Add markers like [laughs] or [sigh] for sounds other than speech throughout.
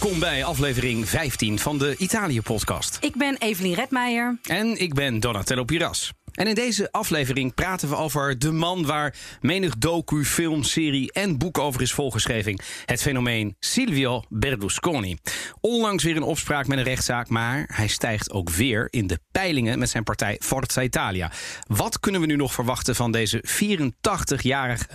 Welkom bij aflevering 15 van de Italië-podcast. Ik ben Evelien Redmeijer. En ik ben Donatello Piras. En in deze aflevering praten we over de man waar menig docu, film, serie en boek over is volgeschreven. Het fenomeen Silvio Berlusconi. Onlangs weer een opspraak met een rechtszaak, maar hij stijgt ook weer in de peilingen met zijn partij Forza Italia. Wat kunnen we nu nog verwachten van deze 84-jarige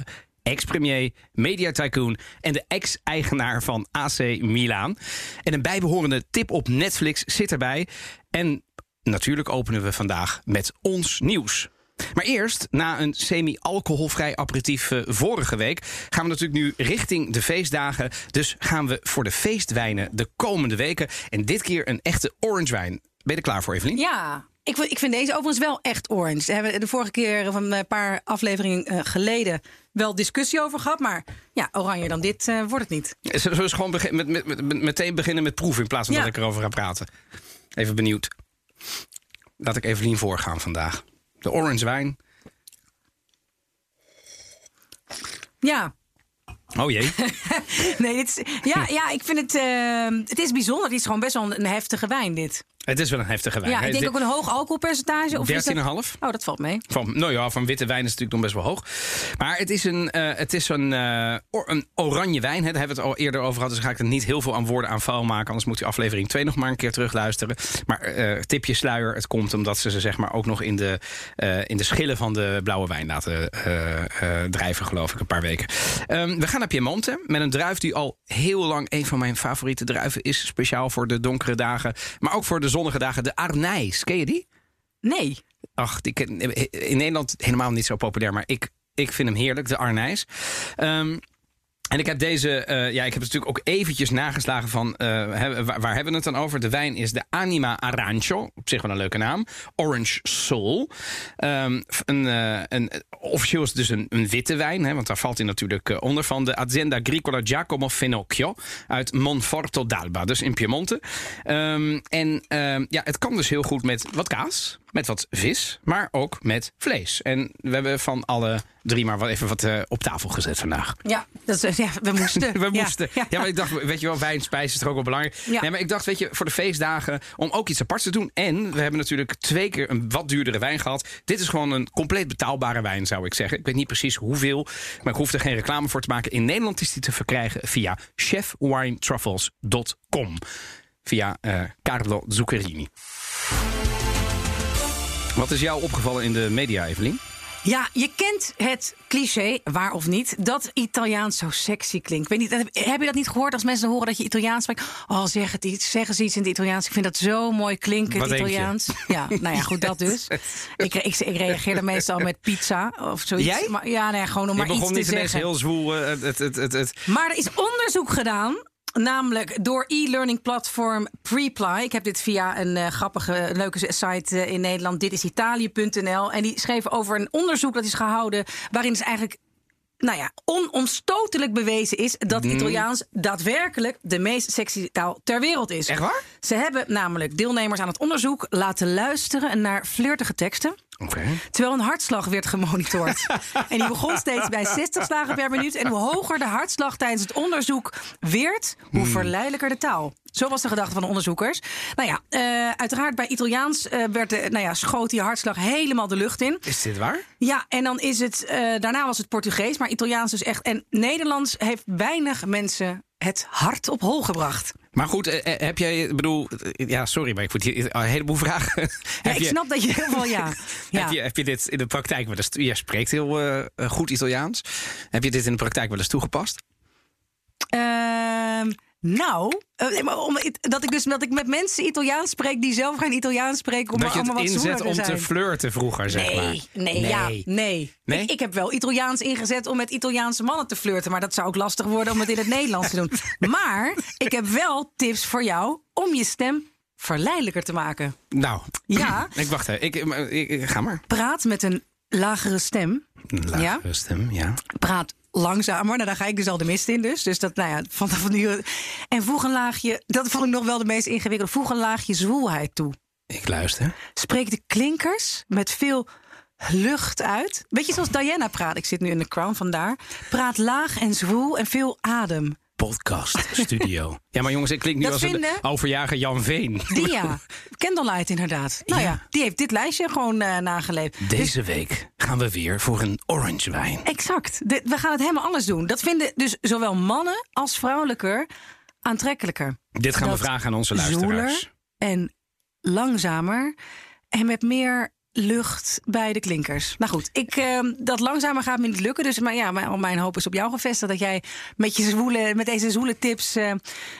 ex-premier, media-tycoon en de ex-eigenaar van AC Milan. En een bijbehorende tip op Netflix zit erbij. En natuurlijk openen we vandaag met ons nieuws. Maar eerst, na een semi-alcoholvrij aperitief uh, vorige week, gaan we natuurlijk nu richting de feestdagen. Dus gaan we voor de feestwijnen de komende weken. En dit keer een echte orange wijn. Ben je er klaar voor, Evelien? Ja, ik, ik vind deze overigens wel echt orange. Daar hebben we de vorige keer van een paar afleveringen uh, geleden wel discussie over gehad. Maar ja, oranje dan dit uh, wordt het niet. Zullen we gewoon begin, met, met, met, meteen beginnen met proeven in plaats van ja. dat ik erover ga praten? Even benieuwd. Laat ik Evelien voorgaan vandaag. De orange wijn. Ja, Oh jee. [laughs] nee, dit is, ja, ja, ik vind het. Uh, het is bijzonder. Het is gewoon best wel een heftige wijn, dit. Het is wel een heftige wijn. Ja, ik denk ook een hoog alcoholpercentage. 13,5. Dat... Oh, dat valt mee. Van, nou ja, van witte wijn is het natuurlijk nog best wel hoog. Maar het is een, uh, het is een, uh, or, een oranje wijn. Hè. Daar hebben we het al eerder over gehad. Dus ga ik er niet heel veel aan woorden aan vuil maken. Anders moet je aflevering 2 nog maar een keer terugluisteren. Maar uh, tipje sluier. Het komt omdat ze ze zeg maar ook nog in de, in de schillen van de blauwe wijn laten drijven, geloof ik, een paar weken. Um, we gaan naar Piemonte met een druif die al heel lang een van mijn favoriete druiven is. Speciaal voor de donkere dagen. Maar ook voor de zonnige dagen. De Arnijs. Ken je die? Nee. Ach, die, in Nederland helemaal niet zo populair. Maar ik, ik vind hem heerlijk, de Arnijs. Um, en ik heb deze, uh, ja, ik heb het natuurlijk ook eventjes nageslagen van, he, waar, hebben we het dan over? De wijn is de Anima Arancio, op zich wel een leuke naam. Orange Soul. Um, een, uh, een, officieel is het dus een, witte wijn, want daar valt hij natuurlijk onder van de Azienda Agricola Giacomo Fenocchio uit Monforto d'Alba, dus in Piemonte. Um, en um, ja, het kan dus heel goed met wat kaas, met wat vis, maar ook met vlees. En we hebben van alle drie maar wat even wat uh, op tafel gezet vandaag. Ja, dat is, ja we moesten. [laughs] we moesten. Ja, ja, maar ik dacht, weet je wel, wijn, spijs is toch ook wel belangrijk. Ja. Nee, maar ik dacht, weet je, voor de feestdagen om ook iets aparts te doen. En we hebben natuurlijk twee keer een wat duurdere wijn gehad. Dit is gewoon een compleet betaalbare wijn, zou ik zeggen. Ik weet niet precies hoeveel, maar ik hoef er geen reclame voor te maken. In Nederland is die te verkrijgen via chefwinetruffles.com. Via uh, Carlo Zuccherini. Wat is jou opgevallen in de media, Evelien? Ja, je kent het cliché, waar of niet, dat Italiaans zo sexy klinkt. Weet niet, heb je dat niet gehoord als mensen horen dat je Italiaans spreekt? Oh, zeg het iets, zeggen ze iets in het Italiaans. Ik vind dat zo mooi klinken, het Italiaans. Ja, nou ja, goed, dat [laughs] dus. ik, ik, ik reageer er meestal met pizza of zoiets. Jij? Maar, ja, nee, gewoon om je maar iets te niet zeggen. heel zwoel. Uh, het, het, het. Maar er is onderzoek gedaan Namelijk door e-learning platform Preply. Ik heb dit via een uh, grappige, leuke site uh, in Nederland. Dit is Italië.nl. En die schreven over een onderzoek dat is gehouden. waarin is eigenlijk nou ja, onomstotelijk bewezen is dat Mhm. Italiaans daadwerkelijk de meest sexy taal ter wereld is. Echt waar? Ze hebben namelijk deelnemers aan het onderzoek laten luisteren naar flirtige teksten. Terwijl een hartslag werd gemonitord. [laughs] en die begon steeds bij 60 slagen per minuut. En hoe hoger de hartslag tijdens het onderzoek werd, hoe verleidelijker de taal. Zo was de gedachte van de onderzoekers. Nou ja, uh, uiteraard bij Italiaans uh, werd de, nou ja, schoot die hartslag helemaal de lucht in. Is dit waar? Ja, en dan is het, uh, daarna was het Portugees, maar Italiaans dus echt. En Nederlands heeft weinig mensen het hart op hol gebracht. Maar goed, eh, heb jij, bedoel, ja, sorry, maar ik voel hier een heleboel vragen. [laughs] Ja, ik snap dat je heel veel, ja. [laughs] ja. Heb, je, heb je dit in de praktijk wel eens, je spreekt heel uh, goed Italiaans. Heb je dit in de praktijk wel eens toegepast? Uh, Nou, eh, om, dat ik dus dat ik met mensen Italiaans spreek die zelf geen Italiaans spreken. Om dat je allemaal het wat inzet om te zijn. flirten vroeger, zeg maar. Nee, nee, ja, nee. Nee? Ik, ik heb wel Italiaans ingezet om met Italiaanse mannen te flirten. Maar dat zou ook lastig worden om het in het Nederlands te doen. [laughs] Maar ik heb wel tips voor jou om je stem verleidelijker te maken. Nou, Ja. [clears throat] ik wacht even. Ik, ik, ik- ga maar. Praat met een lagere stem. Lage Ja? stem, ja. Praat langzamer. Nou, daar ga ik dus al de mist in. Dus, dus dat, nou ja, van, van nu. En voeg een laagje. Dat vond ik nog wel de meest ingewikkelde. Voeg een laagje zwoelheid toe. Ik luister. Spreek de klinkers met veel lucht uit. Beetje zoals Diana praat. Ik zit nu in de crown vandaar. Praat laag en zwoel en veel adem. Podcast studio. [laughs] ja, maar jongens, ik klink nu Dat als een overjager Jan Veen. Dia. Candlelight [laughs] inderdaad. Nou ja, Ja. die heeft dit lijstje gewoon eh, nageleefd. Dus Deze week gaan we weer voor een orange wijn. exact. De- we gaan het helemaal anders doen. Dat vinden dus zowel mannen als vrouwelijker aantrekkelijker. Dit gaan Dat we vragen aan onze luisteraars. En langzamer en met meer lucht bij de klinkers. Nou goed, ik, eh, dat langzamer gaat me niet lukken. Dus maar ja, mijn, mijn hoop is op jou gevestigd dat jij met, je zwoele, met deze zwoele tips eh,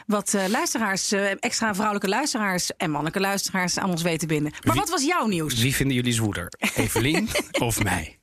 wat eh, luisteraars, eh, extra vrouwelijke luisteraars en mannelijke luisteraars aan ons weet te binden. Maar Wie- wat was jouw nieuws? Wie vinden jullie zwoeler? Evelien [laughs] of mij?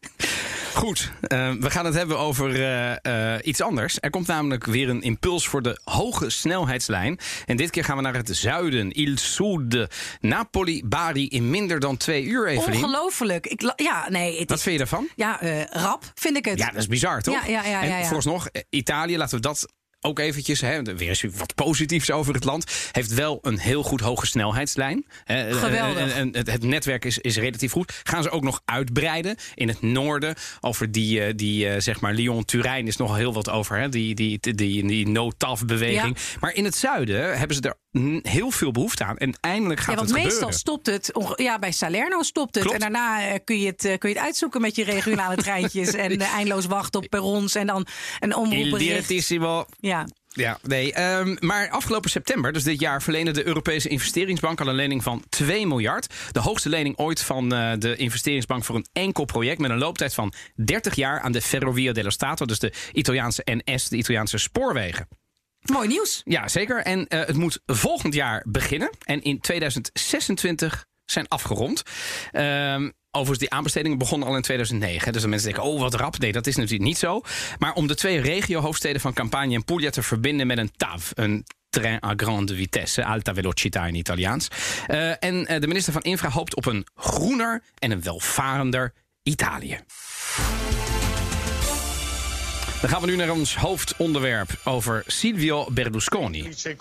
Goed, eh, we gaan het hebben over eh, eh, iets anders. Er komt namelijk weer een impuls voor de hoge snelheidslijn. En dit keer gaan we naar het zuiden. Il Sud. Napoli, Bari in minder dan twee uur, Evelien. Ongelooflijk. Ik, ja, nee, het Wat is, vind je daarvan? ja, rap vind ik het. Ja, dat is bizar, toch? Ja, ja, ja, en ja, ja. vooralsnog, Italië, laten we dat ook eventjes... Hè, weer eens wat positiefs over het land. Heeft wel een heel goed hoge snelheidslijn. Hè, Geweldig. En, het, netwerk is, is relatief goed. Gaan ze ook nog uitbreiden in het noorden. Over die, eh, die eh, zeg maar, Lyon-Turijn is nog heel wat over. Hè, die, die, die, die, no-taf-beweging. Maar in het zuiden hebben ze er heel veel behoefte aan. En eindelijk gaat Ja, want het meestal gebeuren. stopt het. Ja, bij Salerno stopt het. Klopt. En daarna eh, kun, je het, eh, kun je het uitzoeken met je regionale [laughs] treintjes. En eh, eindeloos wachten op perrons. En dan een Il omroepbericht. Ja. Ja, nee. ehm, maar afgelopen september, dus dit jaar, verleende de Europese investeringsbank al een lening van 2 miljard. De hoogste lening ooit van eh, de investeringsbank voor een enkel project met een looptijd van 30 jaar aan de Ferrovia dello Stato, dus de Italiaanse NS, de Italiaanse spoorwegen. Mooi nieuws. Ja, zeker. En eh, het moet volgend jaar beginnen. En in 2026 zijn afgerond. Ehm, overigens, die aanbestedingen begonnen al in 2009. Dus de mensen denken, oh wat rap. Nee, dat is natuurlijk niet zo. Maar om de twee regio-hoofdsteden van Campania en Puglia te verbinden met een TAV... een Train à grande vitesse, alta velocità in Italiaans. Eh, en eh, de minister van Infra hoopt op een groener en een welvarender Italië. Dan gaan we nu naar ons hoofdonderwerp over Silvio Berlusconi. We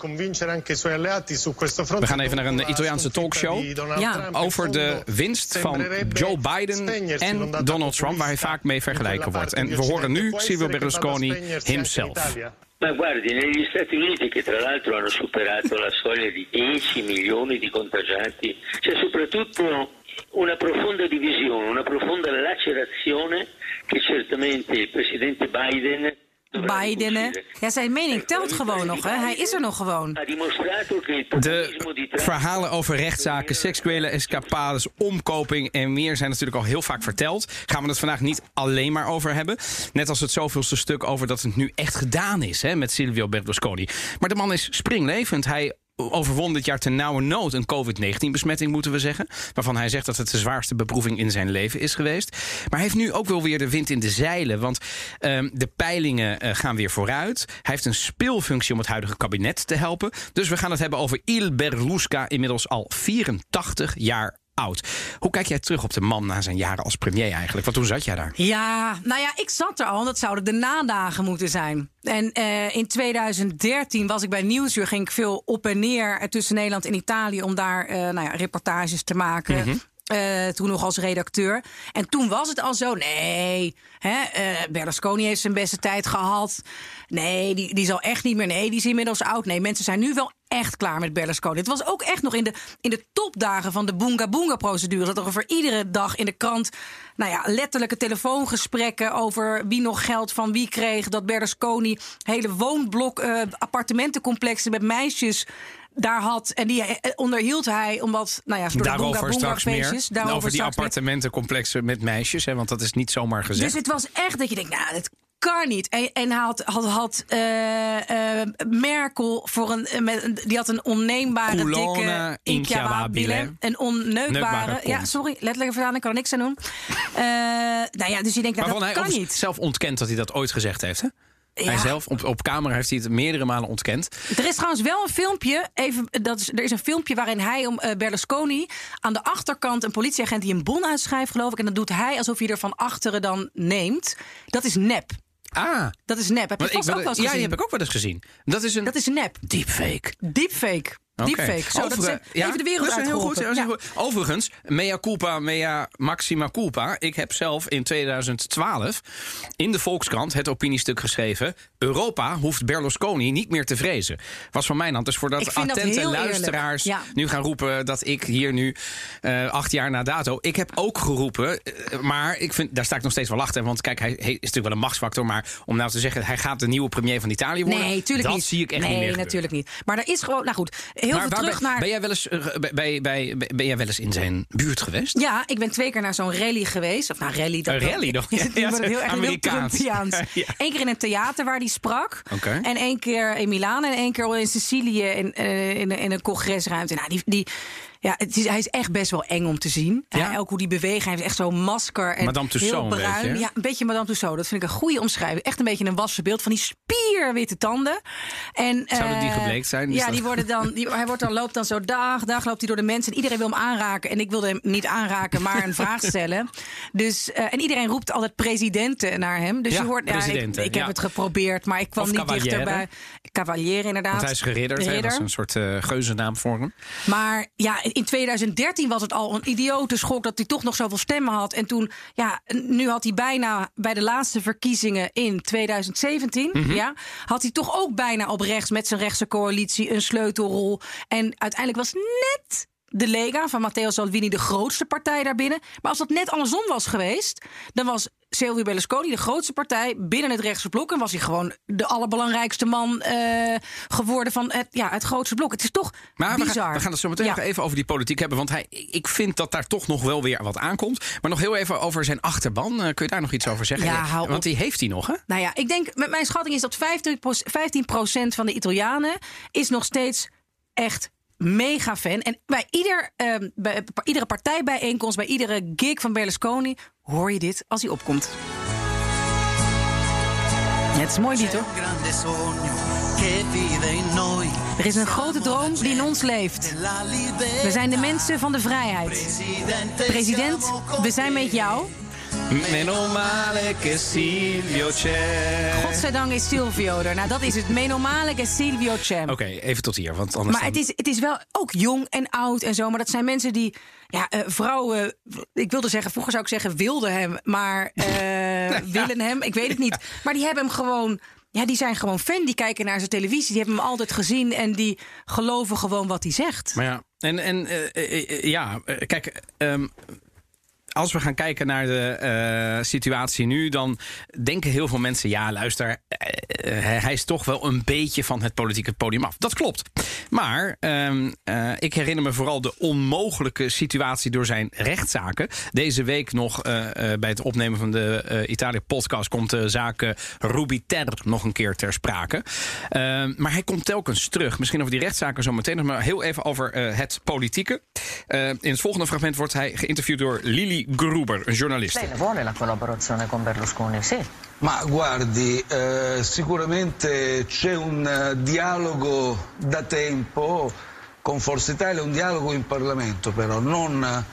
gaan even naar een Italiaanse talkshow Ja. over de winst van Joe Biden en Donald Trump, waar hij vaak mee vergeleken wordt. En we horen nu Silvio Berlusconi himself. Ma guardi, negli Stati Uniti, che tra l'altro hanno superato la soglia di 10 milioni di contagiati, c'è soprattutto una profonda divisione, una profonda lacerazione che certamente il presidente Biden. Biden, hè? Ja, zijn mening telt gewoon nog, hè? Hij is er nog gewoon. De verhalen over rechtszaken, seksuele escapades, omkoping en meer zijn natuurlijk al heel vaak verteld. Gaan we het vandaag niet alleen maar over hebben. Net als het zoveelste stuk over dat het nu echt gedaan is hè, met Silvio Berlusconi. Maar de man is springlevend. Hij overwon dit jaar ten nauwe nood een COVID-19-besmetting, moeten we zeggen. Waarvan hij zegt dat het de zwaarste beproeving in zijn leven is geweest. Maar hij heeft nu ook wel weer de wind in de zeilen. Want ehm, de peilingen eh, gaan weer vooruit. Hij heeft een speelfunctie om het huidige kabinet te helpen. Dus we gaan het hebben over Il Berlusca, inmiddels al 84 jaar oud. Hoe kijk jij terug op de man na zijn jaren als premier eigenlijk? Want hoe zat jij daar? Ja, nou ja, ik zat er al. Dat zouden de nadagen moeten zijn. En eh, in 2013 was ik bij Nieuwsuur. Ging ik veel op en neer tussen Nederland en Italië... om daar eh, nou ja, reportages te maken. Eh, toen nog als redacteur. En toen was het al zo, nee, hè, eh, Berlusconi heeft zijn beste tijd gehad. Nee, die, die zal echt niet meer. Nee, die is inmiddels oud. Nee, mensen zijn nu wel echt klaar met Berlusconi. Het was ook echt nog in de, in de topdagen van de Boonga Boonga procedure. Dat er over iedere dag in de krant, nou ja, letterlijke telefoongesprekken over wie nog geld van wie kreeg. Dat Berlusconi hele woonblok, eh, appartementencomplexen met meisjes daar had. En die eh, onderhield hij omdat, nou ja, Daarover straks meer. Daarover over die appartementencomplexen met meisjes, hè, want dat is niet zomaar gezegd. Dus het was echt dat je denkt, nou, het kan niet. En, en hij had, had, had eh, eh, Merkel voor een, eh, met, die had een onneembare dikke incapabile. Een onneukbare. Neukbare Ja, sorry, letterlijk vertaling, ik kan er niks aan doen. Eh, nou ja, dus je denkt, nou, dat hij kan niet. zelf ontkent dat hij dat ooit gezegd heeft. Hè? Hij zelf, op, op camera heeft hij het meerdere malen ontkend. Er is trouwens wel een filmpje. Even, dat is, er is een filmpje waarin hij om eh, Berlusconi aan de achterkant een politieagent die een bon uitschrijft, geloof ik. En dat doet hij alsof hij er van achteren dan neemt. Dat is nep. Ah, Dat is nep. Heb je ik vast ook wel eens ja, die gezien? heb ik ook wel eens gezien. Dat is een Dat is nep. deepfake. Deepfake. Deepfake. Zo, dat even de wereld dat is heel goed, Ja. Overigens, mea culpa, mea maxima culpa. Ik heb zelf in 2012 in de Volkskrant het opiniestuk geschreven... Europa hoeft Berlusconi niet meer te vrezen. Was van mijn hand. Dus voordat dat attente luisteraars Ja. nu gaan roepen... dat ik hier nu eh, acht jaar na dato... Ik heb ook geroepen, eh, maar ik vind, daar sta ik nog steeds wel achter. Want kijk, hij, hij is natuurlijk wel een machtsfactor... maar om nou te zeggen, hij gaat de nieuwe premier van Italië worden... Nee, tuurlijk dat niet. zie ik echt nee, niet meer natuurlijk niet. Maar er is gewoon, nou goed, heel Maar veel waar terug ben, naar. ben, jij wel eens, eh, bij, bij, bij- ben jij wel eens in zijn buurt geweest? Ja, ik ben twee keer naar zo'n rally geweest. Of nou, rally. Dat Een rally nog? [laughs] Ja, heel erg Amerikaans. [laughs] Ja. Eén keer in een theater waar die sprak. En één keer in Milaan. En één keer in Sicilië in, eh, in, in een congresruimte. Nou, die, die, ja, het is, hij is echt best wel eng om te zien. Ja? Ook hoe die beweegt. Hij heeft echt zo'n masker. En Madame Tussauds heel een bruin. beetje, hè? ja, een beetje Madame Tussauds. Dat vind ik een goede omschrijving. Echt een beetje een wassen beeld van die spierwitte tanden. En, Zouden die eh, gebleekt zijn? Ja, dat- die worden dan, die, hij wordt dan, loopt dan zo dag, dag loopt hij door de mensen. En iedereen wil hem aanraken. En ik wilde hem niet aanraken, maar een vraag [laughs] stellen. Dus, eh, en iedereen roept altijd presidenten naar hem. Dus Ja, je hoort, ja, ik, heb het geprobeerd, maar ik kwam Of niet cavaliere. dichterbij. Cavalier inderdaad. Want hij is geridderd, dat is een soort eh geuzennaam voor hem. Maar ja, in 2013 was het al een idiote schok dat hij toch nog zoveel stemmen had. En toen, ja, nu had hij bijna bij de laatste verkiezingen in 2017, Mhm. ja, had hij toch ook bijna op rechts met zijn rechtse coalitie een sleutelrol. En uiteindelijk was net de Lega van Matteo Salvini de grootste partij daarbinnen. Maar als dat net andersom was geweest, dan was Silvio Berlusconi de grootste partij binnen het rechtse blok. En was hij gewoon de allerbelangrijkste man eh, geworden van het, ja, het grootste blok. Het is toch Maar we bizar. gaan, we gaan het zo meteen Ja. nog even over die politiek hebben. Want hij, ik vind dat daar toch nog wel weer wat aankomt. Maar nog heel even over zijn achterban. Eh, kun je daar nog iets over zeggen? Ja, hou. Want die heeft hij nog, hè? Nou ja, ik denk, met mijn schatting is dat 15%, van de Italianen is nog steeds echt mega fan. En bij, ieder, ehm, bij iedere partijbijeenkomst, bij iedere gig van Berlusconi, hoor je dit als hij opkomt. Ja, het is mooi lied, hoor. Er is een grote droom die in ons leeft. We zijn de mensen van de vrijheid. President, we zijn met jou. Meno male che Silvio c'è. Godzijdank is Silvio er. Nou, dat is het. Menomale che Silvio c'è. Oké, even tot hier. Want anders Maar het is, het is wel ook jong en oud en zo. Maar dat zijn mensen die. Ja, eh, vrouwen. Ik wilde zeggen, vroeger zou ik zeggen, wilden hem. Maar eh, [laughs] willen hem. Ik weet het niet. Maar die hebben hem gewoon. Ja, die zijn gewoon fan. Die kijken naar zijn televisie. Die hebben hem altijd gezien. En die geloven gewoon wat hij zegt. Maar ja, en, en eh, ja, kijk. ehm, als we gaan kijken naar de eh, situatie nu, dan denken heel veel mensen: ja, luister, eh, eh, hij is toch wel een beetje van het politieke podium af. Dat klopt. Maar ehm, eh, ik herinner me vooral de onmogelijke situatie door zijn rechtszaken. Deze week nog bij het opnemen van de Italië-podcast komt de zaak Rubiter nog een keer ter sprake. Ehm, maar hij komt telkens terug. Misschien over die rechtszaken zo meteen nog, maar heel even over het politieke. In het volgende fragment wordt hij geïnterviewd door Lili Gruber, een journaliste. Lei vuole la collaborazione con Berlusconi? Sì. Ma guardi, eh, sicuramente c'è un eh, dialogo da tempo con Forza Italia, un dialogo in Parlamento però, non,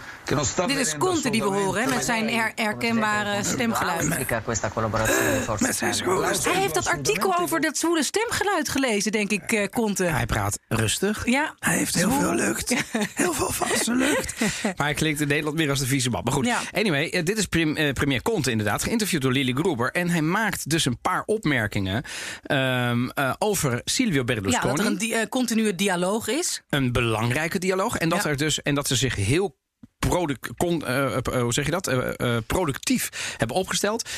Dit is Conte die we horen, met zijn her- herkenbare stemgeluid. Forza Italia. Hij heeft dat artikel over dat zwoele stemgeluid gelezen, denk ik, eh, Conte. Hij praat rustig. Ja. Hij heeft heel veel lucht. Heel veel vaste [laughs] lucht. Maar hij klinkt in Nederland meer als de vieze man. Maar goed, Ja. anyway, eh, dit is prim- eh, premier Conte inderdaad. Geïnterviewd door Lili Gruber. En hij maakt dus een paar opmerkingen ehm, eh, over Silvio Ja, Berlusconi. dat er een di- continue dialoog is. een belangrijke dialoog. En dat, Ja. er dus, en dat ze zich heel con- eh, eh, hoe zeg je dat? Eh, productief hebben opgesteld.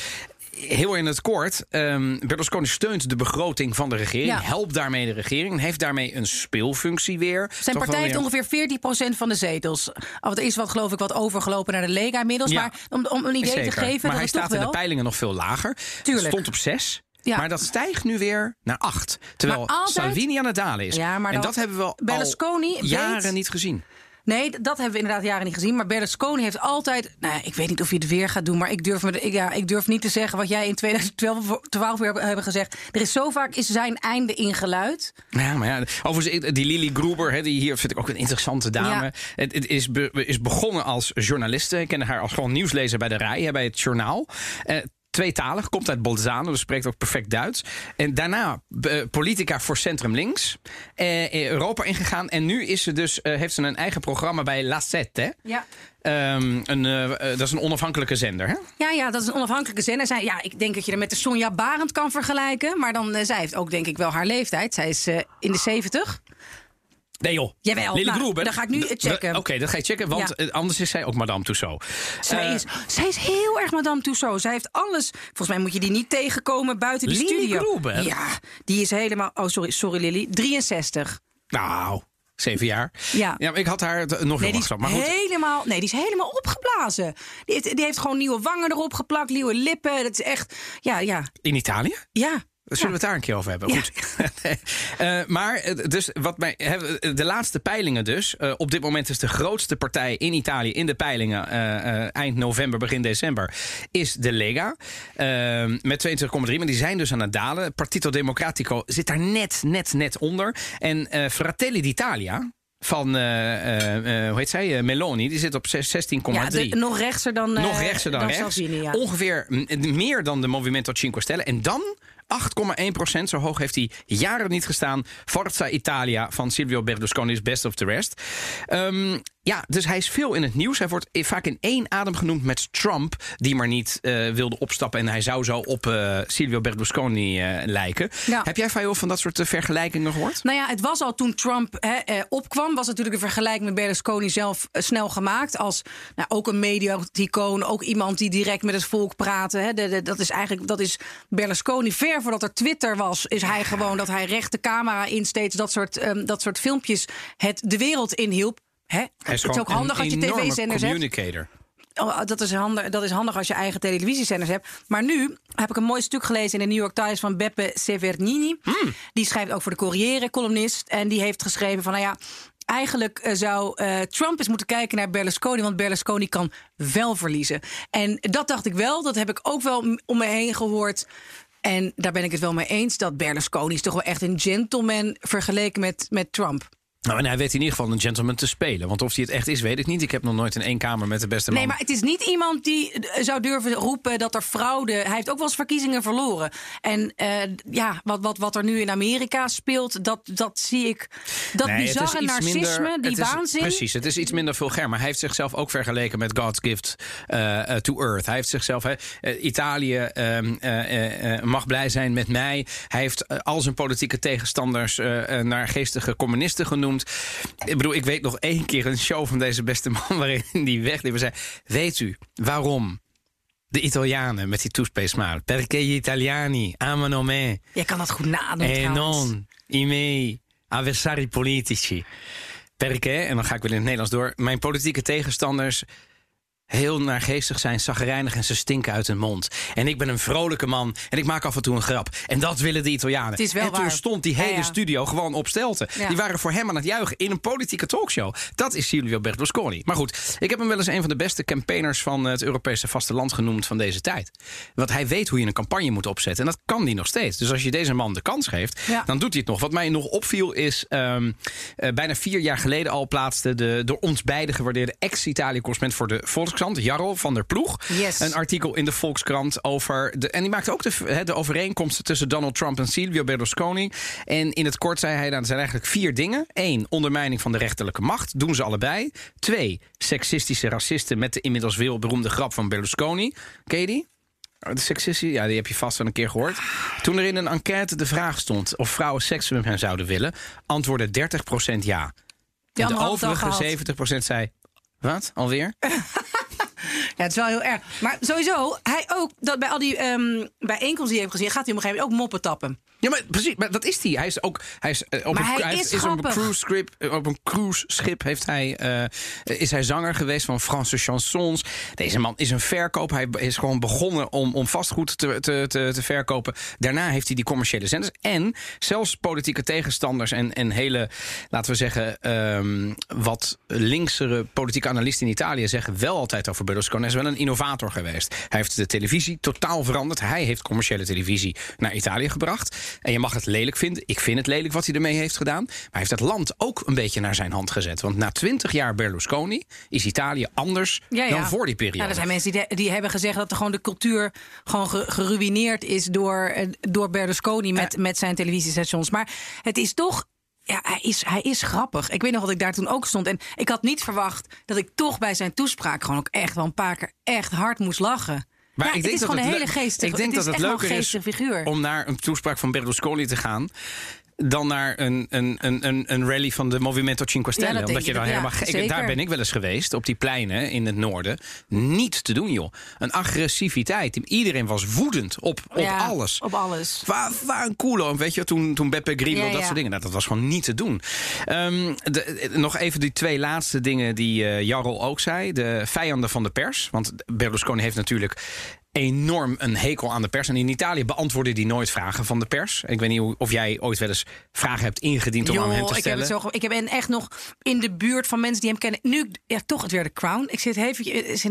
heel in het kort. ehm, Berlusconi steunt de begroting van de regering. Ja. Helpt daarmee de regering. Heeft daarmee een speelfunctie weer. Zijn Toch partij heeft weer- ongeveer 14% van de zetels. Of er is wat, geloof ik, wat overgelopen naar de Lega inmiddels. Ja. Maar om, om een idee Zeker. te geven, maar hij staat in de peilingen nog veel lager. Tuurlijk. Stond op 6. Ja. Maar dat stijgt nu weer naar 8. Terwijl altijd- Salvini aan het dalen is. Ja, maar en dat hebben we al Berlusconi weet- jaren niet gezien. Nee, dat hebben we inderdaad jaren niet gezien. Maar Berlusconi heeft altijd... Nou, ik weet niet of hij het weer gaat doen... maar ik durf, me, ik, ja, ik durf niet te zeggen wat jij in 2012 12 weer hebben gezegd. Er is zo vaak is zijn einde ingeluid. Ja, maar ja, overigens, die Lily Gruber, hè, die hier vind ik ook een interessante dame. Ja. Het, het is, be- is begonnen als journaliste. Ik kende haar als gewoon nieuwslezer bij de Rij, hè, bij het journaal. Eh, Tweetalig, komt uit Bolzano, dus spreekt ook perfect Duits. En daarna eh, politica voor Centrum Links. Eh, Europa ingegaan. En nu is ze dus, eh, heeft ze een eigen programma bij La Sette. Ja. Ehm, een, dat is een onafhankelijke zender. Hè? Ja, ja, dat is een onafhankelijke zender. Zij, ja, ik denk dat je er met de Sonja Barend kan vergelijken. Maar dan, zij heeft ook denk ik wel haar leeftijd. Zij is in de 70. Nee joh. Jawel, Lily nou, dan ga ik nu checken. Oké, dat ga je checken, want Ja. eh, anders is zij ook Madame Tussaud. Zij, Eh, is, zij is heel erg Madame Tussaud. Zij heeft alles. Volgens mij moet je die niet tegenkomen buiten die Lili studio. Gruber? Ja, die is helemaal. Oh, sorry, sorry Lily. 63. Nou, zeven jaar. Ja. ja maar ik had haar nog Nee, heel wacht, maar goed. helemaal, nee, die is helemaal opgeblazen. Die heeft, die heeft gewoon nieuwe wangen erop geplakt, nieuwe lippen. Dat is echt. Ja, ja, In Italië? ja. Zullen we het daar een keer over hebben? Ja. Goed. [laughs] Eh, maar eh, dus wat mij, hè, de laatste peilingen dus. eh, op dit moment is de grootste partij in Italië in de peilingen eh, eh, eind november, begin december. Is de Lega. eh, met 22,3. Maar die zijn dus aan het dalen. Partito Democratico zit daar net, net, net onder. En eh, Fratelli d'Italia. Van, eh, eh, eh, hoe heet zij? Eh, Meloni. Die zit op 16,3. ja de- nog rechtser dan. eh, Nog rechtser dan, rechts. Salvini, ja. Ongeveer meer dan de Movimento Cinque Stelle. En dan 8,1 procent. Zo hoog heeft hij jaren niet gestaan. Forza Italia van Silvio Berlusconi is best of the rest. Ehm, ja, dus hij is veel in het nieuws. Hij wordt vaak in één adem genoemd met Trump... die maar niet eh, wilde opstappen. En hij zou zo op eh, Silvio Berlusconi eh, lijken. Ja. Heb jij veel van dat soort vergelijkingen gehoord? Nou ja, het was al toen Trump hè, opkwam, was natuurlijk een vergelijking met Berlusconi zelf snel gemaakt. Als nou, ook een media-icoon, ook iemand die direct met het volk praatte. Hè. De, de- dat is eigenlijk dat is Berlusconi. Ver voordat er Twitter was, is hij gewoon dat hij recht de camera in steeds dat soort, ehm, dat soort filmpjes het de wereld inhielp. Hè? Hij Het is ook handig als je tv-zenders hebt. communicator. Oh, dat, is handig, dat is handig als je eigen televisiezenders hebt. Maar nu heb ik een mooi stuk gelezen in de New York Times van Beppe Severnini. Hmm. Die schrijft ook voor de Corriere, columnist. En die heeft geschreven van, nou ja... Eigenlijk eh, zou eh, Trump eens moeten kijken naar Berlusconi, want Berlusconi kan wel verliezen. En dat dacht ik wel, dat heb ik ook wel om me heen gehoord. En daar ben ik het wel mee eens, dat Berlusconi is toch wel echt een gentleman vergeleken met, met Trump. Nou, en hij weet in ieder geval een gentleman te spelen. Want of hij het echt is, weet ik niet. Ik heb nog nooit in één kamer met de beste man. Nee, maar het is niet iemand die eh, zou durven roepen dat er fraude. Hij heeft ook wel eens verkiezingen verloren. En eh, ja, wat, wat, wat er nu in Amerika speelt, dat, dat zie ik. Dat Nee, het is bizarre narcisme, minder- die het is- waanzin. Precies, het is iets minder vulgair. Maar hij heeft zichzelf ook vergeleken met God's gift eh, to earth. Hij heeft zichzelf... hè, Italië ehm, eh, eh, eh, mag blij zijn met mij. Hij heeft al zijn politieke tegenstanders naar geestige communisten genoemd. Ik bedoel, ik weet nog één keer een show van deze beste man... [laughs] waarin die en zei... Weet u waarom de Italianen met die toespeelsmaal... Perché gli italiani amano me... Jij kan dat goed nadoen E trouwens. non i miei avversari politici. Perché, en dan ga ik weer in het Nederlands door... mijn politieke tegenstanders heel naargeestig zijn, zagrijnig en ze stinken uit hun mond. En ik ben een vrolijke man en ik maak af en toe een grap. En dat willen de Italianen. Het is wel en toen waar. stond die hele ja. studio gewoon op stelte. Ja. Die waren voor hem aan het juichen in een politieke talkshow. Dat is Silvio Berlusconi. Maar goed, ik heb hem wel eens een van de beste campaigners van het Europese vasteland genoemd van deze tijd. Want hij weet hoe je een campagne moet opzetten. En dat kan hij nog steeds. Dus als je deze man de kans geeft, dan doet hij het nog. Wat mij nog opviel is, ehm, eh, bijna vier jaar geleden al plaatste de door ons beide gewaardeerde ex-Italië-correspondent voor de Volkskrant, Jarro van der Ploeg, Yes. een artikel in de Volkskrant over. De, en die maakte ook de, de overeenkomsten tussen Donald Trump en Silvio Berlusconi. En in het kort zei hij: nou, er zijn eigenlijk vier dingen. Eén, ondermijning van de rechterlijke macht. Doen ze allebei. Twee, seksistische racisten met de inmiddels wereldberoemde grap van Berlusconi. Ken je die? De seksistische, ja, die heb je vast wel een keer gehoord. Toen er in een enquête de vraag stond of vrouwen seks met hem zouden willen, antwoordde 30% ja. En de overige gehad. 70% zei: Wat? Alweer? [laughs] Ja, het is wel heel erg. Maar sowieso, hij ook, dat bij al die ehm bijeenkomsten die hij heeft gezien, gaat hij op een gegeven moment ook moppen tappen. Ja, maar precies, maar dat is hij. Hij is ook hij is, eh, op Maar een, hij is op een cruise schip, eh, op een cruise schip heeft hij eh, is hij zanger geweest van Franse chansons. Deze man is een verkoper. Hij is gewoon begonnen om, om vastgoed te, te, te, te verkopen. Daarna heeft hij die commerciële zenders en zelfs politieke tegenstanders en, en hele, laten we zeggen, ehm, wat linksere politieke analisten in Italië zeggen wel altijd over Berlusconi. Is wel een innovator geweest. Hij heeft de televisie totaal veranderd. Hij heeft commerciële televisie naar Italië gebracht. En je mag het lelijk vinden. Ik vind het lelijk wat hij ermee heeft gedaan. Maar hij heeft het land ook een beetje naar zijn hand gezet. Want na twintig jaar Berlusconi is Italië anders Ja, ja. dan voor die periode. Ja, er zijn mensen die, die hebben gezegd dat er gewoon de cultuur gewoon ge- geruineerd is door, eh, door Berlusconi met, met zijn televisiestations. Maar het is toch. Ja, hij is, hij is grappig. Ik weet nog dat ik daar toen ook stond. En ik had niet verwacht dat ik toch bij zijn toespraak gewoon ook echt wel een paar keer echt hard moest lachen. Maar ja, ik het denk is dat gewoon een le- hele geestige Ik denk het dat het leuker een is figuur. om naar een toespraak van Berlusconi te gaan dan naar een, een, een, een, een rally van de Movimento Cinque Stelle. Ja, dat Omdat je ik, dan helemaal zeker. Daar ben ik wel eens geweest, op die pleinen in het noorden. Niet te doen, joh. Een agressiviteit. Iedereen was woedend op, op Ja, alles. Op alles. Waar, waar een culo, weet je, toen, toen Beppe Grillo, dat soort dingen. Nou, dat was gewoon niet te doen. Ehm, de- eh, nog even die twee laatste dingen die eh Jarl ook zei. De vijanden van de pers. Want Berlusconi heeft natuurlijk enorm een hekel aan de pers. En in Italië beantwoordde hij nooit vragen van de pers. Ik weet niet of jij ooit wel eens vragen hebt ingediend om aan hem te Joh, ik heb, stellen. het zo, ik heb en echt nog in de buurt van mensen die hem kennen. Nu, ja, toch het weer de Crown. Ik zit even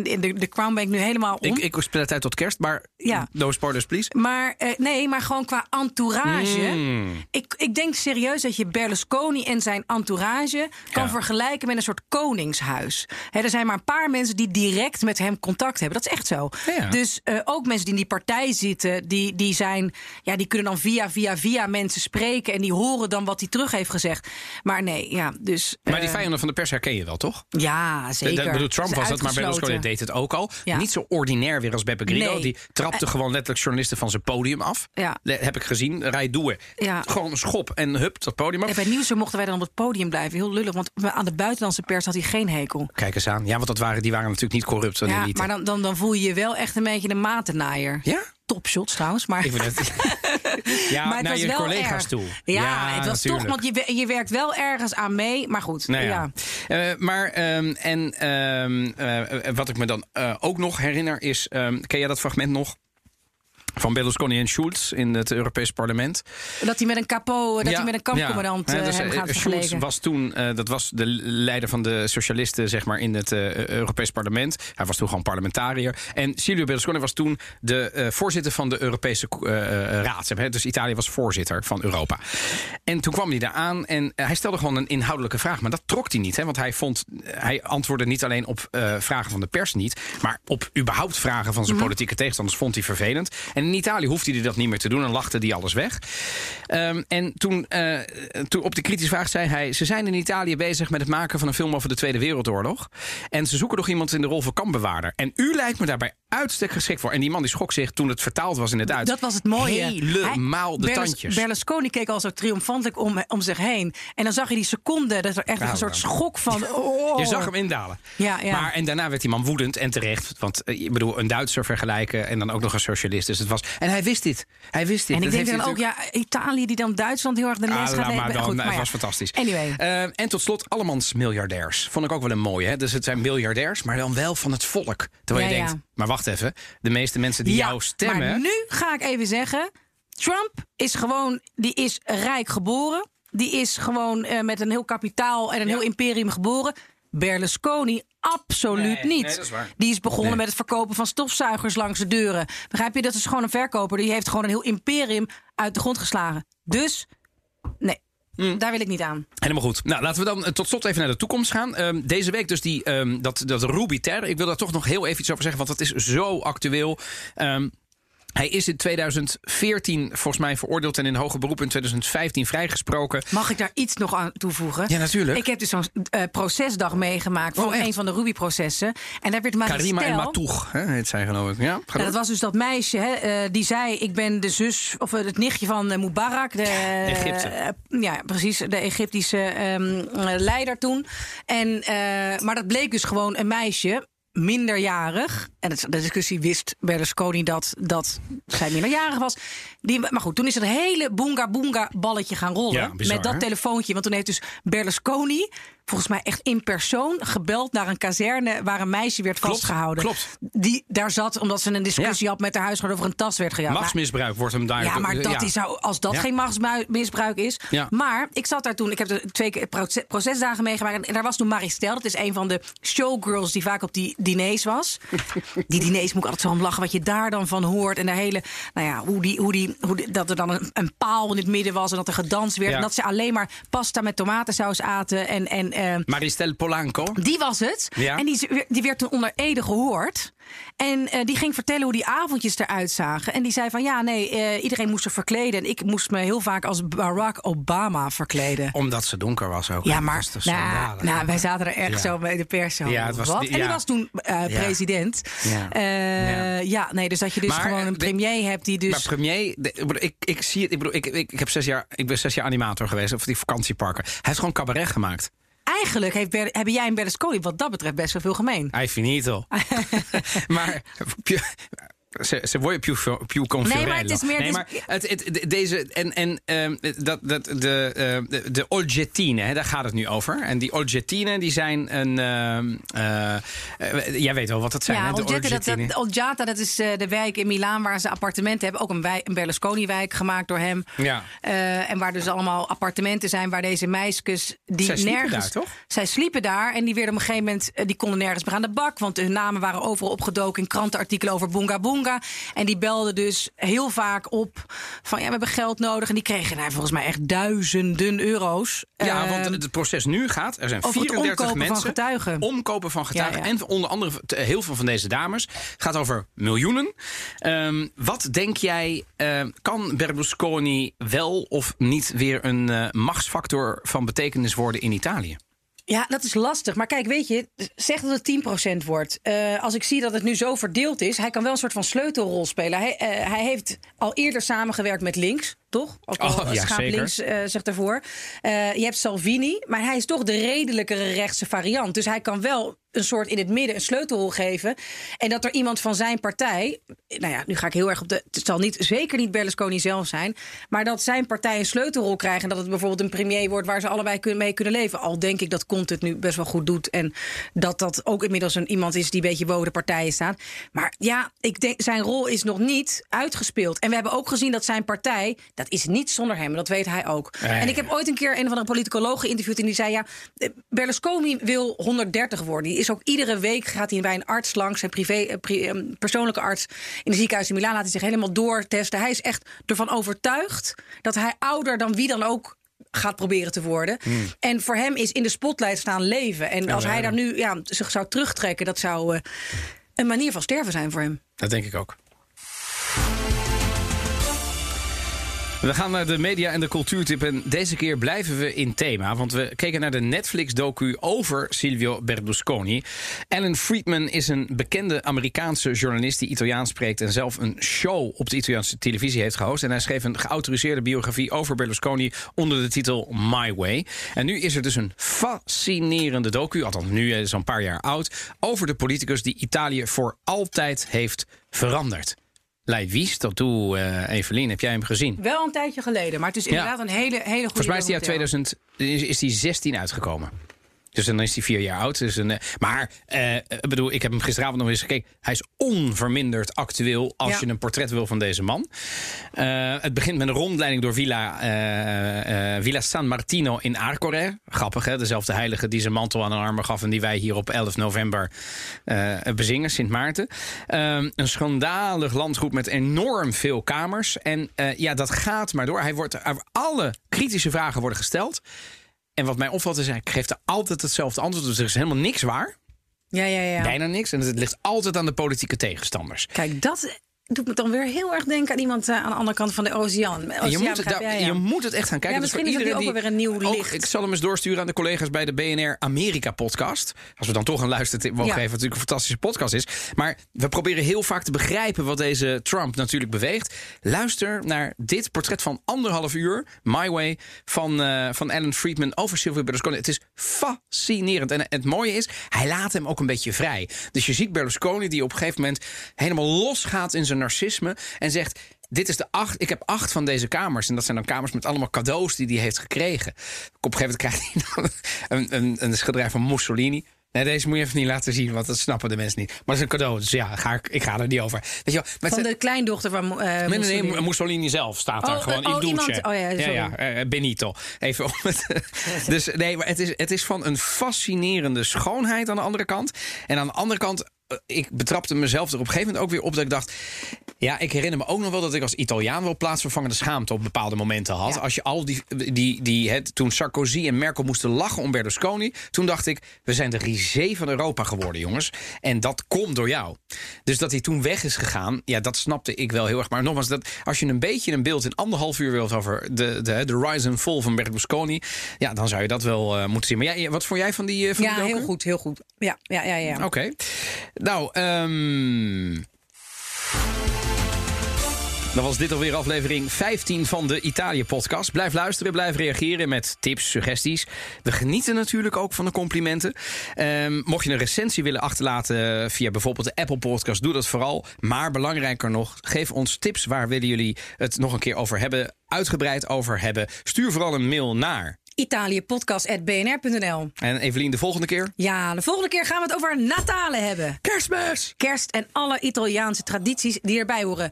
in de, de Crown ben ik nu helemaal om. ik, ik speel het uit tot kerst, maar Ja. no spoilers please. Maar eh, nee, maar gewoon qua entourage. Mm. Ik, ik denk serieus dat je Berlusconi en zijn entourage kan Ja. vergelijken met een soort koningshuis. Er zijn maar een paar mensen die direct met hem contact hebben. Dat is echt zo. Ja. Dus eh, ook mensen die in die partij zitten, die, die zijn, ja, die kunnen dan via, via, via mensen spreken en die horen dan wat hij terug heeft gezegd. Maar nee, ja, dus. Maar die eh, vijanden van de pers herken je wel, toch? Ja, zeker. Ik bedoel, Trump was het, maar. Berlusconi deed het ook al. Ja. Niet zo ordinair weer als Beppe Grillo. Nee. Die trapte gewoon letterlijk journalisten van zijn podium af. Ja. Le- Heb ik gezien. Rij doe. Ja. Gewoon een schop en hup, dat podium af. En bij Nieuwsuur mochten wij dan op het podium blijven. Heel lullig, want aan de buitenlandse pers had hij geen hekel. Kijk eens aan. Ja, want dat waren, die waren natuurlijk niet corrupt. Ja, maar dan, dan, dan voel je je wel echt een beetje een matenaaier. Ja? Topshots trouwens, maar... Ik het... [laughs] ja, maar het naar was je wel collega's erg. toe. Ja, het was natuurlijk. toch, want je, je werkt wel ergens aan mee, maar goed. Nou ja. ja. Eh, maar ehm, en ehm, eh, wat ik me dan eh, ook nog herinner is... ehm, ken jij dat fragment nog? Van Berlusconi en Schulz in het Europees Parlement. Dat hij met een capo, dat Ja, hij met een kampcommandant ja. eh, dus, hem eh, gaat Schulz was toen, eh, dat was de leider van de socialisten zeg maar, in het eh, Europees Parlement. Hij was toen gewoon parlementariër. En Silvio Berlusconi was toen de voorzitter van de Europese Raad. Dus Italië was voorzitter van Europa. En toen kwam hij daar aan en hij stelde gewoon een inhoudelijke vraag. Maar dat trok hij niet. Hè? Want hij, vond, hij antwoordde niet alleen op vragen van de pers niet. Maar op überhaupt vragen van zijn politieke tegenstanders vond hij vervelend. En in Italië hoefde hij dat niet meer te doen en lachte hij alles weg. Ehm, en toen, eh, toen op de kritische vraag zei hij... ze zijn in Italië bezig met het maken van een film over de Tweede Wereldoorlog. En ze zoeken nog iemand in de rol van kampbewaarder. En u lijkt me daarbij uitstek geschikt voor. En die man die schrok zich toen het vertaald was in het Duits. Dat was het mooie. Helemaal Hij- de Berlus- tandjes. Berlusconi keek al zo triomfantelijk om, om zich heen. En dan zag je die seconde dat er echt een soort ja. schok van... [laughs] Oh. Je zag hem indalen. Ja, ja. Maar, en daarna werd die man woedend en terecht. Want eh, ik bedoel, een Duitser vergelijken en dan ook nog een socialist. Dus het was, en hij wist dit. Hij wist dit. En ik Dat denk dan ook, ja, Italië die dan Duitsland heel erg de les Ah, gaat nemen. maar dan, Goed, het maar ja. was fantastisch. Anyway. Eh, en tot slot, allemans miljardairs. Vond ik ook wel een mooie. Hè? Dus het zijn miljardairs, maar dan wel van het volk. Terwijl je Ja, ja. denkt, maar wacht even. De meeste mensen die jou stemmen... Maar nu ga ik even zeggen: Trump is gewoon, die is rijk geboren. Die is gewoon eh, met een heel kapitaal en een heel imperium geboren. Berlusconi absoluut Nee, niet. nee, dat is waar. Die is begonnen Nee. met het verkopen van stofzuigers langs de deuren. Begrijp je? Dat is gewoon een verkoper. Die heeft gewoon een heel imperium uit de grond geslagen. Dus, nee, Mm. daar wil ik niet aan. Helemaal goed. Nou, laten we dan eh, tot slot even naar de toekomst gaan. Ehm, deze week dus die, ehm, dat, dat Ruby Ter. Ik wil daar toch nog heel even iets over zeggen, want dat is zo actueel. Ehm, hij is in 2014 volgens mij veroordeeld en in hoger beroep in 2015 vrijgesproken. Mag ik daar iets nog aan toevoegen? Ja, natuurlijk. Ik heb dus zo'n eh, procesdag meegemaakt voor Oh, echt? een van de Ruby-processen. En daar werd maar Karima en Matoeg, hè, heet zij geloof ik. Ja, door. dat was dus dat meisje hè, eh, die zei: Ik ben de zus of eh, het nichtje van Mubarak. De, Egypte. ja, precies. De Egyptische ehm, eh, leider toen. En, maar dat bleek dus gewoon een meisje. Minderjarig. En de discussie wist Berlusconi dat, dat zij minderjarig was. Die, maar goed, toen is er een hele boonga boonga balletje gaan rollen. Ja, bizar, met dat hè? telefoontje. Want toen heeft dus Berlusconi, volgens mij echt in persoon, gebeld naar een kazerne waar een meisje werd Klopt, vastgehouden. klopt. Die daar zat omdat ze een discussie Ja. had met haar huisgenoot over een tas werd gejaagd. Machtsmisbruik wordt hem daar... ja, maar dat ja. zou, als dat Ja. geen machtsmisbruik is. Maar ik zat daar toen, ik heb er twee keer proces- procesdagen meegemaakt. En daar was toen Maristel, dat is een van de showgirls die vaak op die diners was. [laughs] die diners moet ik altijd zo om lachen, wat je daar dan van hoort. En de hele, nou ja, hoe die, hoe die, hoe dat er dan een, een paal in het midden was en dat er gedanst werd. Ja. En dat ze alleen maar pasta met tomatensaus aten. En, en eh, Maristel Polanco. die was het. Ja. En die, die werd toen onder Ede gehoord. En eh, die ging vertellen hoe die avondjes eruit zagen. En die zei van ja, nee, eh, iedereen moest zich verkleden. En ik moest me heel vaak als Barack Obama verkleden. Omdat ze donker was ook. Ja, maar nou, nou, wij zaten er echt Ja. zo bij de pers. Zo, Ja, het was wat? die- En die was toen eh, president. Ja. Nee, dus dat je dus Maar, gewoon een de- premier hebt die dus... Maar premier, de- ik, ik, zie het. Ik, bedoel, ik, ik, ik, heb zes jaar, ik ben zes jaar animator geweest op die vakantieparken. Hij heeft gewoon cabaret gemaakt. Eigenlijk heeft Ber- hebben jij en Berlusconi wat dat betreft best wel veel gemeen. Hij finito. [laughs] maar se, se vuoi più, più Nee, maar het is meer- Nee, het maar het, het, de- deze en en ehm, dat dat de eh, de, de Olgettine, hè, daar gaat het nu over. En die Olgettine, die zijn een ehm, eh, jij weet wel wat dat zijn, ja, hè? De dat, dat, Olgiata, dat is eh, de wijk in Milaan waar ze appartementen hebben. Ook een, wij- een Berlusconi-wijk gemaakt door hem. Ja. Eh, en waar dus allemaal appartementen zijn waar deze meisjes die Zij sliepen nergens. daar, toch? Zij sliepen daar en die werden op een gegeven moment. die konden nergens meer aan de bak. Want hun namen waren overal opgedoken in krantenartikelen over Boonga Boonga. En die belden dus heel vaak op van ja, we hebben geld nodig. En die kregen nou, volgens mij echt duizenden euro's. Ja, Eh, want het proces nu gaat. Er zijn over het 34 omkopen van mensen. getuigen. Omkopen van getuigen. Ja, ja. En onder andere heel veel van deze dames. Het gaat over miljoenen. Ehm, wat denk jij, ehm, kan Berlusconi wel of niet weer een eh, machtsfactor van betekenis worden in Italië? Ja, dat is lastig. Maar kijk, weet je, zeg dat het 10% wordt. Eh, als ik zie dat het nu zo verdeeld is, hij kan wel een soort van sleutelrol spelen. Hij, eh, hij heeft al eerder samengewerkt met links, toch? Ook al Oh, ja, schaap zeker. links eh, zegt daarvoor. Eh, je hebt Salvini, maar hij is toch de redelijkere rechtse variant. Dus hij kan wel een soort in het midden een sleutelrol geven. En dat er iemand van zijn partij. Nou ja, nu ga ik heel erg op de. Het zal niet, zeker niet Berlusconi zelf zijn. Maar dat zijn partij een sleutelrol krijgt. En dat het bijvoorbeeld een premier wordt waar ze allebei kun- mee kunnen leven. Al denk ik dat Conte het nu best wel goed doet. En dat dat ook inmiddels een, iemand is die een beetje boven de partijen staat. Maar ja, ik denk, zijn rol is nog niet uitgespeeld. En we hebben ook gezien dat zijn partij. Dat is niet zonder hem. Dat weet hij ook. Nee. En ik heb ooit een keer een of andere politicoloog geïnterviewd. En die zei: Ja, eh, Berlusconi wil 130 worden. Die is ook iedere week gaat hij bij een arts langs, zijn privé, eh, pri- eh, persoonlijke arts in het ziekenhuis in Milaan. Laat hij zich helemaal doortesten. Hij is echt ervan overtuigd dat hij ouder dan wie dan ook gaat proberen te worden. En voor hem is in de spotlight staan leven. En als ja, hij daar nu ja, zich zou terugtrekken, dat zou een manier van sterven zijn voor hem. Dat denk ik ook. We gaan naar de media en de cultuurtip. En deze keer blijven we in thema. Want we keken naar de Netflix-docu over Silvio Berlusconi. Alan Friedman is een bekende Amerikaanse journalist die Italiaans spreekt. en zelf een show op de Italiaanse televisie heeft gehost. En hij schreef een geautoriseerde biografie over Berlusconi. onder de titel My Way. En nu is er dus een fascinerende docu. althans nu is al een paar jaar oud. over de politicus die Italië voor altijd heeft veranderd. L'hai visto tu, eh Evelien? Heb jij hem gezien? Wel een tijdje geleden, maar het is Ja. inderdaad een hele, hele goede Volgens mij is die uit documentaire. 2000, is, is die 16 uitgekomen. Dus dan is hij vier jaar oud. Dus een, eh, maar eh, ik bedoel, ik heb hem gisteravond nog eens gekeken. Hij is onverminderd actueel als Ja. je een portret wil van deze man. Eh, het begint met een rondleiding door Villa, Villa San Martino in Arcore. Grappig, hè? Dezelfde heilige die zijn mantel aan een armen gaf... en die wij hier op 11 november bezingen, Sint Maarten. Ehm, een schandalig landgoed met enorm veel kamers. En ja, dat gaat maar door. Hij wordt, alle kritische vragen worden gesteld... En wat mij opvalt is, hij geeft er altijd hetzelfde antwoord. Dus er is helemaal niks waar. Ja, ja, ja. Bijna niks. En het ligt altijd aan de politieke tegenstanders. Kijk, dat doet me dan weer heel erg denken aan iemand eh, aan de andere kant van de oceaan. Je, moet, het, daar- ja. je moet het echt gaan kijken. Ja, Dus voor misschien is het iedereen ook weer een nieuw ook- licht. ik zal hem eens doorsturen aan de collega's bij de BNR Amerika podcast. Als we dan toch een luistertip mogen geven, wat natuurlijk een fantastische podcast is. Maar we proberen heel vaak te begrijpen wat deze Trump natuurlijk beweegt. Luister naar dit portret van anderhalf uur, My Way, van, eh, van Alan Friedman over Silvio Berlusconi. Het is fascinerend. En het mooie is, hij laat hem ook een beetje vrij. Dus je ziet Berlusconi die op een gegeven moment helemaal losgaat in zijn narcisme en zegt. Dit is de acht. Ik heb acht van deze kamers. En dat zijn dan kamers met allemaal cadeaus die hij heeft gekregen. Op een gegeven moment krijgt hij [laughs] een, een, een schilderij van Mussolini. Nee, deze moet je even niet laten zien, want dat snappen de mensen niet. Maar het is een cadeau, dus ja, ga ik, ik ga er niet over. Weet je wel, Van de kleindochter van eh nee, Mussolini. nee, Mussolini zelf staat daar Oh, gewoon. oh, Il Duce. iemand- oh ja, sorry. ja, eh, Benito. Even om het. [laughs] dus nee, maar het is, het is van een fascinerende schoonheid aan de andere kant. En aan de andere kant, ik betrapte mezelf er op een gegeven moment ook weer op dat ik dacht. Ja, ik herinner me ook nog wel dat ik als Italiaan wel plaatsvervangende schaamte op bepaalde momenten had. Ja. Als je al die, die, die het, toen Sarkozy en Merkel moesten lachen om Berlusconi, toen dacht ik, we zijn de risé van Europa geworden, jongens. En dat komt door jou. Dus dat hij toen weg is gegaan, ja, dat snapte ik wel heel erg. Maar nogmaals, dat, als je een beetje een beeld in anderhalf uur wilt over de, de, de rise and fall van Berlusconi, ja, dan zou je dat wel eh, moeten zien. Maar ja, wat vond jij van die? eh, van Ja, die heel goed, heel goed. Ja, ja, ja. ja. Oké. Nou, ehm dan was dit alweer aflevering 15 van de Italië-podcast. Blijf luisteren, blijf reageren met tips, suggesties. We genieten natuurlijk ook van de complimenten. Ehm, mocht je een recensie willen achterlaten via bijvoorbeeld de Apple Podcast, doe dat vooral. Maar belangrijker nog, geef ons tips. Waar willen jullie het nog een keer over hebben? Uitgebreid over hebben? Stuur vooral een mail naar. Italiëpodcast.bnr.nl En Evelien, de volgende keer? Ja, de volgende keer gaan we het over Natale hebben. Kerstmis! Kerst en alle Italiaanse tradities die erbij horen.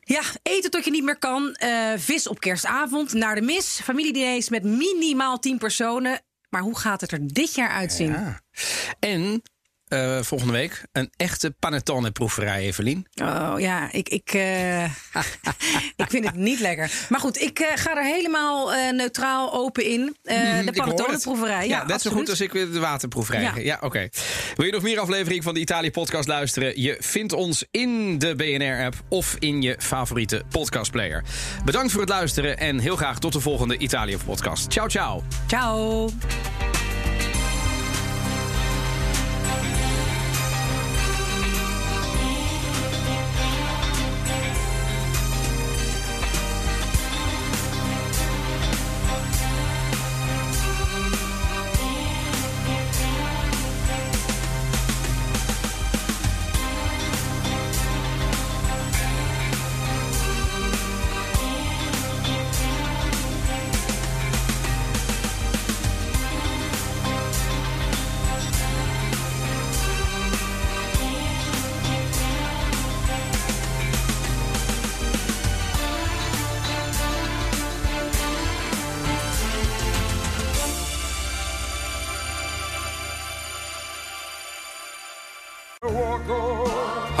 Ja, eten tot je niet meer kan. eh, vis op kerstavond, naar de mis. Familiediners met minimaal 10 personen. Maar hoe gaat het er dit jaar uitzien? Ja. En eh, volgende week een echte panettone-proeverij, Evelien. Oh ja, ik, ik, eh, [laughs] ik vind het niet lekker. Maar goed, ik eh, ga er helemaal neutraal open in. Mhm, de panetone-proeverij. Ja, Ja, net zo goed als ik weer de waterproeverij. Ja, Ja. oké. Wil je nog meer aflevering van de Italië-podcast luisteren? Je vindt ons in de BNR-app of in je favoriete podcastplayer. Bedankt voor het luisteren en heel graag tot de volgende Italië-podcast. Ciao, ciao. Ciao.